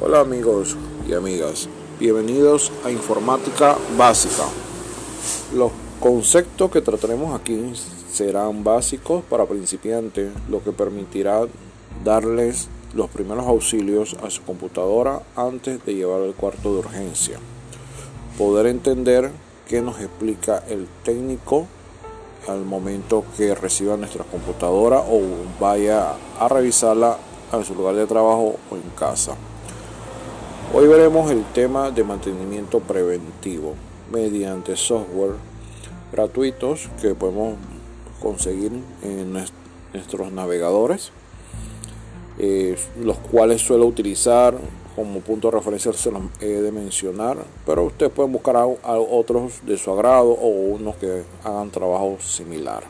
Hola amigos y amigas, bienvenidos a Informática Básica. Los conceptos que trataremos aquí serán básicos para principiantes, lo que permitirá darles los primeros auxilios a su computadora antes de llevar al cuarto de urgencia. Poder entender qué nos explica el técnico al momento que reciba nuestra computadora o vaya a revisarla en su lugar de trabajo o en casa. Hoy veremos el tema de mantenimiento preventivo mediante software gratuitos que podemos conseguir en nuestros navegadores, eh, los cuales suelo utilizar como punto de referencia, se los he de mencionar, pero ustedes pueden buscar a, otros de su agrado o unos que hagan trabajo similar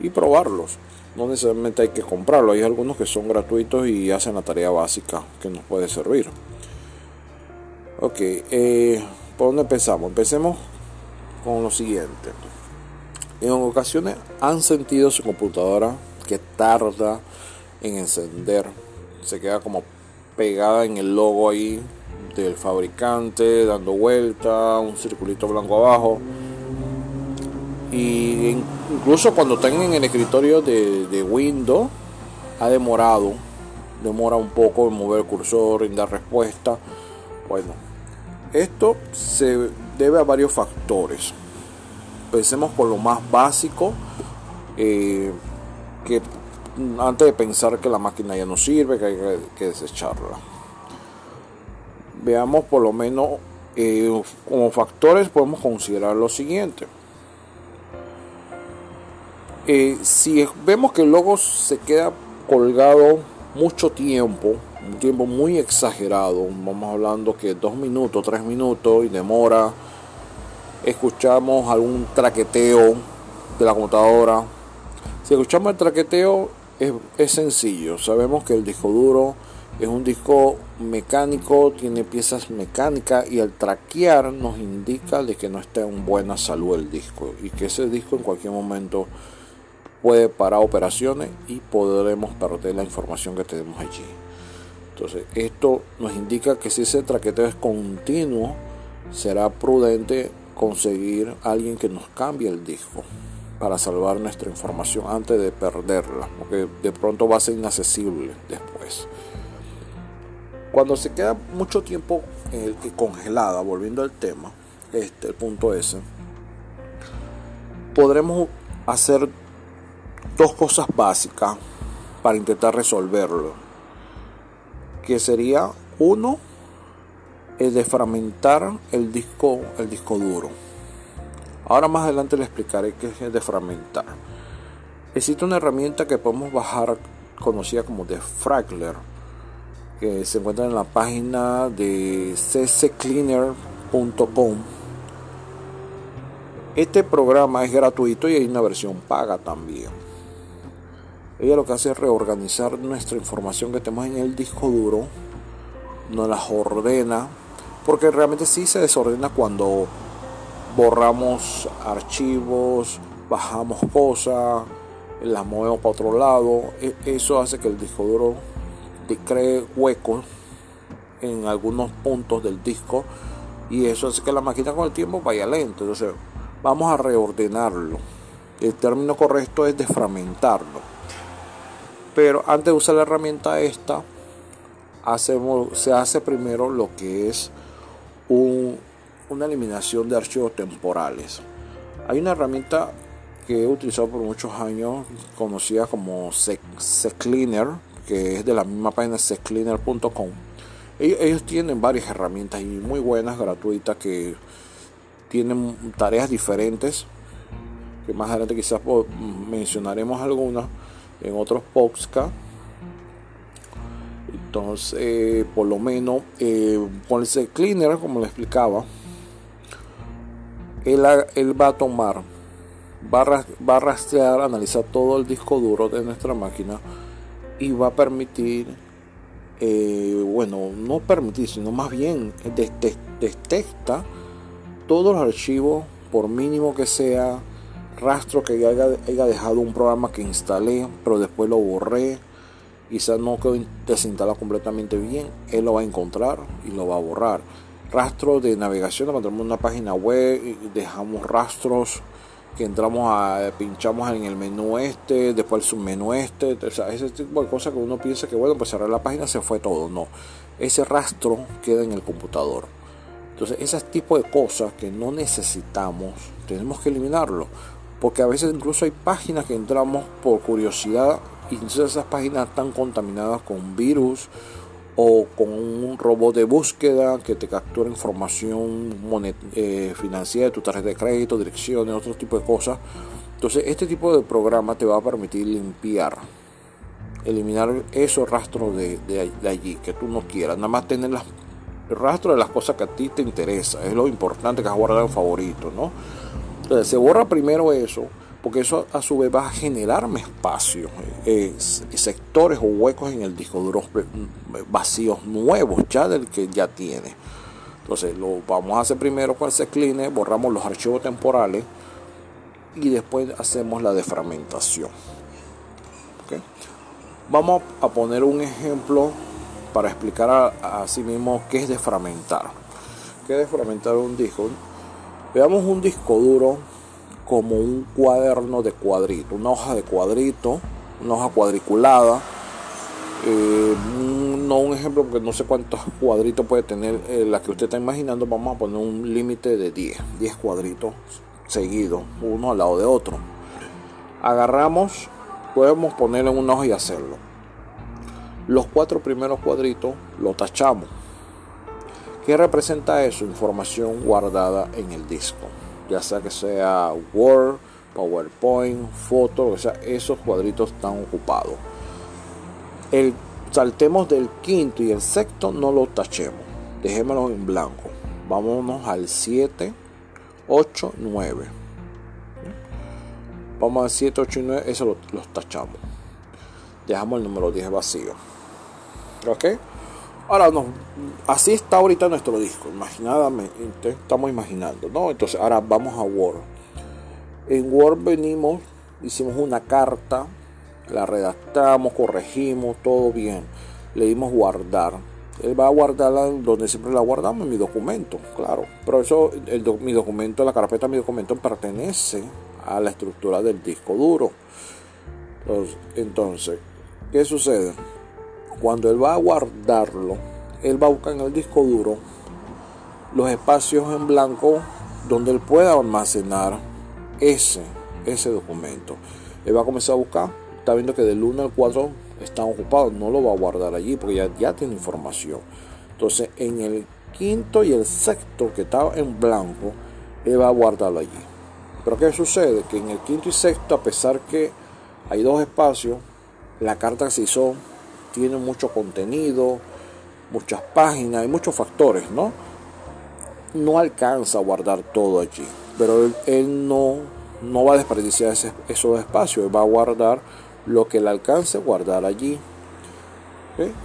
y probarlos. No necesariamente hay que comprarlo, hay algunos que son gratuitos y hacen la tarea básica que nos puede servir. Ok, eh, ¿por dónde empezamos? Empecemos con lo siguiente. En ocasiones han sentido su computadora que tarda en encender, se queda como pegada en el logo ahí del fabricante, dando vuelta, un circulito blanco abajo. Y incluso cuando están en el escritorio de, de Windows, ha demorado, demora un poco en mover el cursor, en dar respuesta. Bueno, esto se debe a varios factores. Pensemos por lo más básico, eh, que antes de pensar que la máquina ya no sirve, que hay que desecharla. Veamos por lo menos eh, como factores podemos considerar lo siguiente. Eh, si vemos que el logo se queda colgado mucho tiempo, un tiempo muy exagerado. Vamos hablando que dos minutos, tres minutos y demora. Escuchamos algún traqueteo de la computadora. Si escuchamos el traqueteo es, es sencillo. Sabemos que el disco duro es un disco mecánico, tiene piezas mecánicas y al traquear nos indica de que no está en buena salud el disco y que ese disco en cualquier momento puede parar operaciones y podremos perder la información que tenemos allí. Entonces, esto nos indica que si ese traqueteo es continuo, será prudente conseguir alguien que nos cambie el disco para salvar nuestra información antes de perderla, porque de pronto va a ser inaccesible después. Cuando se queda mucho tiempo eh, congelada, volviendo al tema, este, el punto S, podremos hacer dos cosas básicas para intentar resolverlo que sería uno el de fragmentar el disco, el disco duro. Ahora más adelante le explicaré qué es el de fragmentar. Existe una herramienta que podemos bajar conocida como Defragler que se encuentra en la página de cccleaner.com. Este programa es gratuito y hay una versión paga también. Ella lo que hace es reorganizar nuestra información que tenemos en el disco duro, nos las ordena, porque realmente sí se desordena cuando borramos archivos, bajamos cosas, las movemos para otro lado. E, eso hace que el disco duro cree huecos en algunos puntos del disco y eso hace que la máquina con el tiempo vaya lento. Entonces vamos a reordenarlo. El término correcto es desfragmentarlo pero antes de usar la herramienta esta, hacemos, se hace primero lo que es una eliminación de archivos temporales. Hay una herramienta que he utilizado por muchos años, conocida como Cleaner, que es de la misma página secleaner.com. Ellos tienen varias herramientas y muy buenas, gratuitas, que tienen tareas diferentes, que más adelante quizás mencionaremos algunas en otros podcast. Entonces, por lo menos, eh, con ese cleaner, como le explicaba, él, va a tomar, va a, va a rastrear, analizar todo el disco duro de nuestra máquina y va a permitir, eh, bueno, no permitir, sino más bien detecta todos los archivos, por mínimo que sea, rastro que haya, haya dejado un programa que instalé, pero después lo borré quizás no quedó desinstalado completamente bien, él lo va a encontrar y lo va a borrar. Rastro de navegación, cuando tenemos una página web, dejamos rastros que entramos a pinchamos en el menú este, después el submenú este, o sea, ese tipo de cosas que uno piensa que bueno, pues cerrar la página se fue todo, no. Ese rastro queda en el computador. Entonces, ese tipo de cosas que no necesitamos, tenemos que eliminarlo. Porque a veces incluso hay páginas que entramos por curiosidad y entonces esas páginas están contaminadas con virus o con un robot de búsqueda que te captura información eh, financiera de tu tarjeta de crédito, direcciones, otro tipo de cosas. Entonces este tipo de programa te va a permitir limpiar, eliminar esos rastros de, allí que tú no quieras, nada más tener las, el rastro de las cosas que a ti te interesa, es lo importante que has guardado en favorito, ¿no? Entonces se borra primero eso porque eso a su vez va a generarme espacios, eh, sectores o huecos en el disco duro vacíos nuevos ya del que ya tiene. Entonces lo vamos a hacer primero con el clean, borramos los archivos temporales y después hacemos la defragmentación. Vamos a poner un ejemplo para explicar a, a sí mismo qué es defragmentar. ¿Qué es defragmentar un disco? Veamos un disco duro como un cuaderno de cuadrito, una hoja de cuadrito, una hoja cuadriculada. Eh, no un ejemplo porque no sé cuántos cuadritos puede tener eh, la que usted está imaginando. Vamos a poner un límite de 10, 10 cuadritos seguidos, uno al lado de otro. Agarramos, podemos ponerlo en una hoja y hacerlo. Los cuatro primeros cuadritos lo tachamos. ¿Qué representa eso? Información guardada en el disco ya sea que sea Word, PowerPoint, foto, o sea, esos cuadritos están ocupados. El, saltemos del quinto y el sexto, no lo tachemos, dejémoslo en blanco. Vámonos al 7, 8, 9. Vamos al 7, 8 y 9, eso lo, los tachamos. Dejamos el número 10 vacío. ¿Ok? Ahora no, así está ahorita nuestro disco, imaginadamente, estamos imaginando, ¿no? Entonces ahora vamos a Word. En Word venimos, hicimos una carta, la redactamos, corregimos, todo bien. Le dimos guardar. Él va a guardarla donde siempre la guardamos, en mi documento, claro. Pero eso, el, mi documento, la carpeta de mi documento pertenece a la estructura del disco duro. entonces ¿qué sucede? Cuando él va a guardarlo, él va a buscar en el disco duro los espacios en blanco donde él pueda almacenar ese, ese documento. Él va a comenzar a buscar, está viendo que del 1 al 4 están ocupados, no lo va a guardar allí porque ya, ya tiene información. Entonces en el quinto y el sexto que estaba en blanco, él va a guardarlo allí. Pero ¿qué sucede? Que en el quinto y sexto, a pesar que hay dos espacios, la carta se hizo tiene mucho contenido, muchas páginas y muchos factores, ¿no? No alcanza a guardar todo allí, pero él, no, no va a desperdiciar ese, esos espacios, él va a guardar lo que le alcance guardar allí.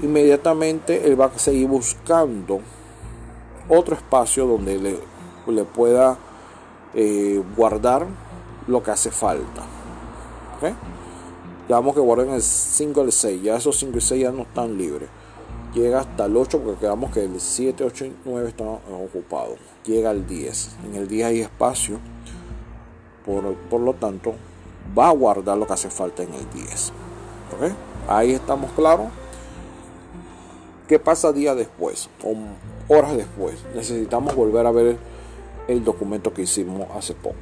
Inmediatamente él va a seguir buscando otro espacio donde le, le pueda eh, guardar lo que hace falta. Digamos que guarden el 5 y el 6. Ya esos 5 y 6 ya no están libres. Llega hasta el 8 porque quedamos que el 7, 8 y 9 están ocupados. Llega al 10. En el 10 hay espacio. Por, lo tanto, va a guardar lo que hace falta en el 10. Ahí estamos claros. ¿Qué pasa día después? O horas después. Necesitamos volver a ver el documento que hicimos hace poco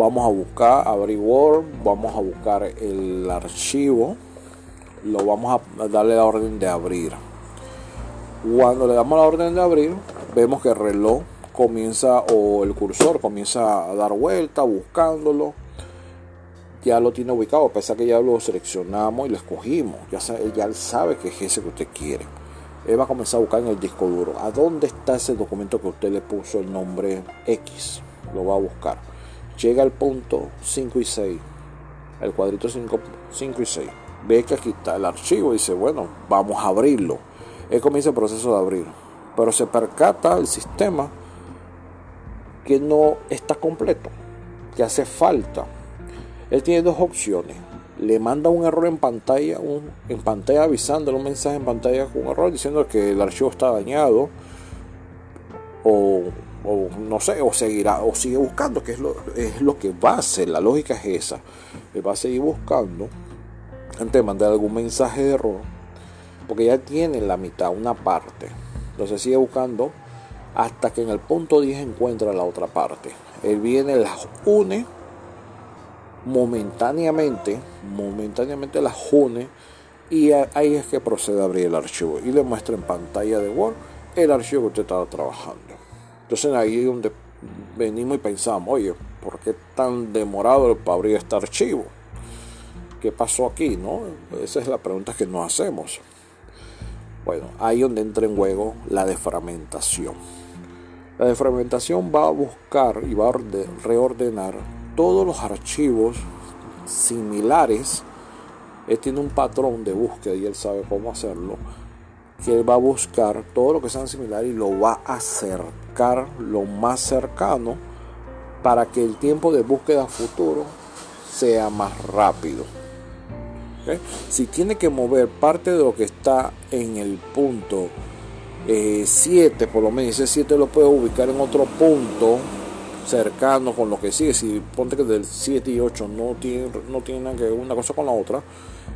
vamos a buscar abrir Word, vamos a buscar el archivo, lo vamos a darle la orden de abrir. Cuando le damos la orden de abrir, vemos que el reloj comienza o el cursor comienza a dar vuelta buscándolo. Ya lo tiene ubicado, a que ya lo seleccionamos y lo escogimos. Ya, sabe, ya sabe que es ese que usted quiere. Él va a comenzar a buscar en el disco duro. ¿A dónde está ese documento que usted le puso el nombre X? Lo va a buscar llega al punto 5 y 6, el cuadrito 5, 5 y 6, ve que aquí está el archivo dice, bueno, vamos a abrirlo. Él comienza el proceso de abrir, pero se percata el sistema que no está completo, que hace falta. Él tiene dos opciones. le manda un error en pantalla, un, en pantalla avisándole un mensaje en pantalla con un error diciendo que el archivo está dañado o, no sé, o seguirá o sigue buscando, que es lo, es lo que va a hacer, la lógica es esa, que va a seguir buscando antes de mandar algún mensaje de error, porque ya tiene la mitad, una parte, entonces sigue buscando hasta que en el punto 10 encuentra la otra parte. Él viene, las une momentáneamente, momentáneamente las une y ahí es que procede a abrir el archivo y le muestra en pantalla de Word el archivo que usted estaba trabajando. Entonces ahí es donde venimos y pensamos, oye, ¿por qué tan demorado para abrir este archivo? ¿Qué pasó aquí? ¿no? Esa es la pregunta que nos hacemos. Bueno, ahí donde entra en juego la defragmentación. La defragmentación va a buscar y va a reordenar todos los archivos similares. Él tiene un patrón de búsqueda y él sabe cómo hacerlo. Que él va a buscar todo lo que sean similares y lo va a lo más cercano para que el tiempo de búsqueda futuro sea más rápido. Si tiene que mover parte de lo que está en el punto 7, eh, por lo menos ese 7 lo puede ubicar en otro punto cercano con lo que sigue. Si ponte que del 7 y 8 no tienen, no tienen que ver una cosa con la otra,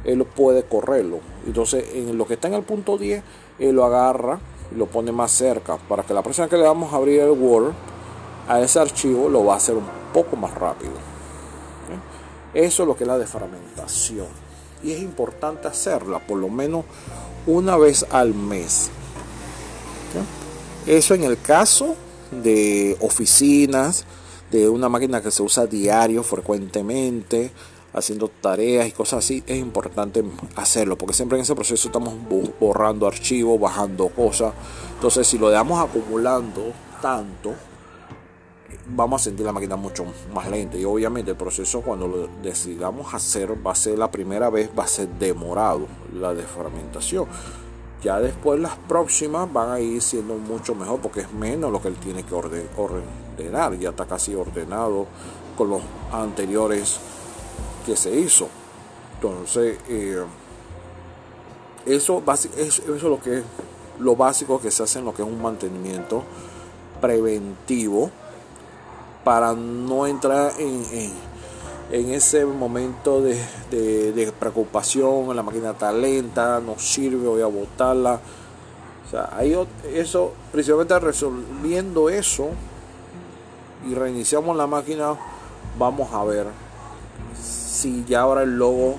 él puede correrlo. Entonces, en lo que está en el punto 10, él lo agarra y lo pone más cerca para que la próxima que le vamos a abrir el Word a ese archivo lo va a hacer un poco más rápido. Eso es lo que es la defragmentación. Y es importante hacerla por lo menos una vez al mes. Eso en el caso de oficinas, de una máquina que se usa diario, frecuentemente, haciendo tareas y cosas así, es importante hacerlo, porque siempre en ese proceso estamos borrando archivos, bajando cosas. Entonces, si lo dejamos acumulando tanto, vamos a sentir la máquina mucho más lenta. Y obviamente el proceso cuando lo decidamos hacer va a ser la primera vez, va a ser demorado la desfragmentación. Ya después las próximas van a ir siendo mucho mejor porque es menos lo que él tiene que ordenar. Ya está casi ordenado con los anteriores que se hizo. Entonces, eh, eso, eso es lo que es lo básico que se hace en lo que es un mantenimiento preventivo para no entrar en en ese momento de, preocupación, la máquina está lenta, no sirve, voy a botarla. O sea, hay eso, principalmente resolviendo eso y reiniciamos la máquina, vamos a ver si ya ahora el logo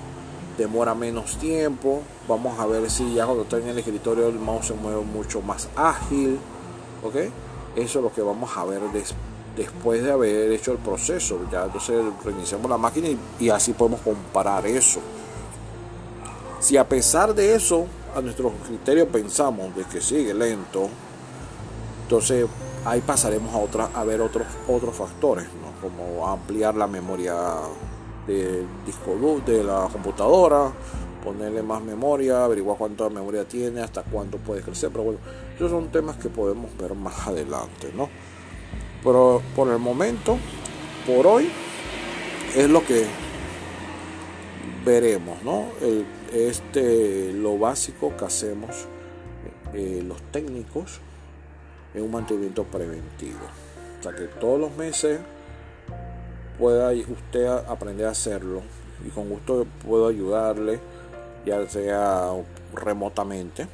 demora menos tiempo, vamos a ver si ya cuando está en el escritorio el mouse se mueve mucho más ágil, ¿ok? Eso es lo que vamos a ver después después de haber hecho el proceso. Ya entonces reiniciamos la máquina y, así podemos comparar eso. Si a pesar de eso, a nuestro criterio pensamos de que sigue lento, entonces ahí pasaremos a otra, a ver otros otros factores, como ampliar la memoria del disco duro de la computadora, ponerle más memoria, averiguar cuánta memoria tiene, hasta cuánto puede crecer, pero bueno, esos son temas que podemos ver más adelante, ¿no? Pero por el momento, por hoy, es lo que veremos, ¿no? este, lo básico que hacemos eh, los técnicos es un mantenimiento preventivo. O sea que todos los meses pueda usted aprender a hacerlo y con gusto puedo ayudarle, ya sea remotamente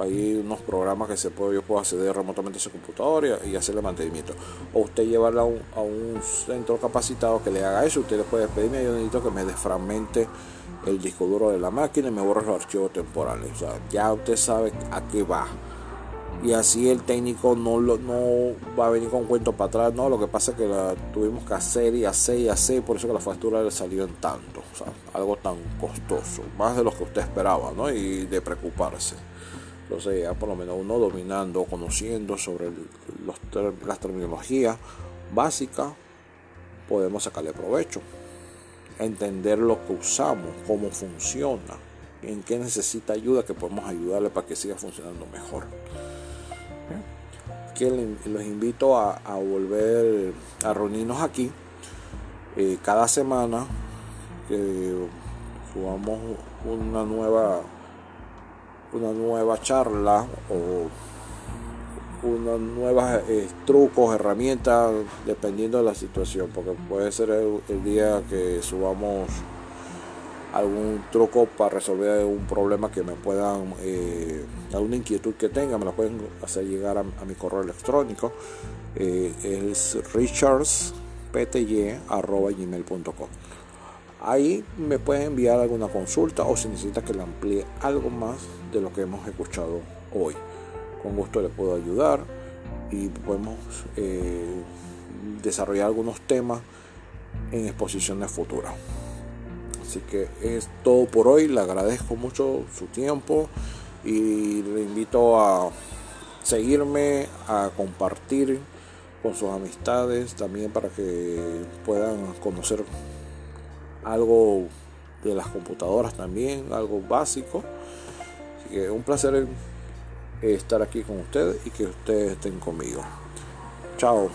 hay unos programas que se puede, yo puedo acceder remotamente a su computadora y, hacerle mantenimiento. O usted llevarla a un, centro capacitado que le haga eso. Usted le puede pedirme, yo necesito que me desfragmente el disco duro de la máquina y me borre los archivos temporales. Ya usted sabe a qué va. Y así el técnico no, lo, no va a venir con cuento para atrás. No, lo que pasa es que la tuvimos que hacer y hacer y hacer. Por eso que la factura le salió en tanto. O sea, algo tan costoso. Más de lo que usted esperaba, ¿no? Y de preocuparse. Entonces ya por lo menos uno dominando, conociendo sobre los, las terminologías básicas, podemos sacarle provecho. Entender lo que usamos, cómo funciona, en qué necesita ayuda, que podemos ayudarle para que siga funcionando mejor. Que los invito a, volver a reunirnos aquí eh, cada semana subamos una nueva una nueva charla o unos nuevos eh, trucos, herramientas, dependiendo de la situación, porque puede ser el, día que subamos algún truco para resolver un problema que me puedan, eh, alguna inquietud que tenga, me la pueden hacer llegar a, mi correo electrónico, eh, es richardspty.gmail.com. Ahí me pueden enviar alguna consulta o si necesita que le amplíe algo más de lo que hemos escuchado hoy con gusto le puedo ayudar y podemos eh, desarrollar algunos temas en exposiciones futuras. Así que es todo por hoy, le agradezco mucho su tiempo y le invito a seguirme, a compartir con sus amistades también para que puedan conocer algo de las computadoras también, algo básico. Así que un placer estar aquí con ustedes y que ustedes estén conmigo. Chao.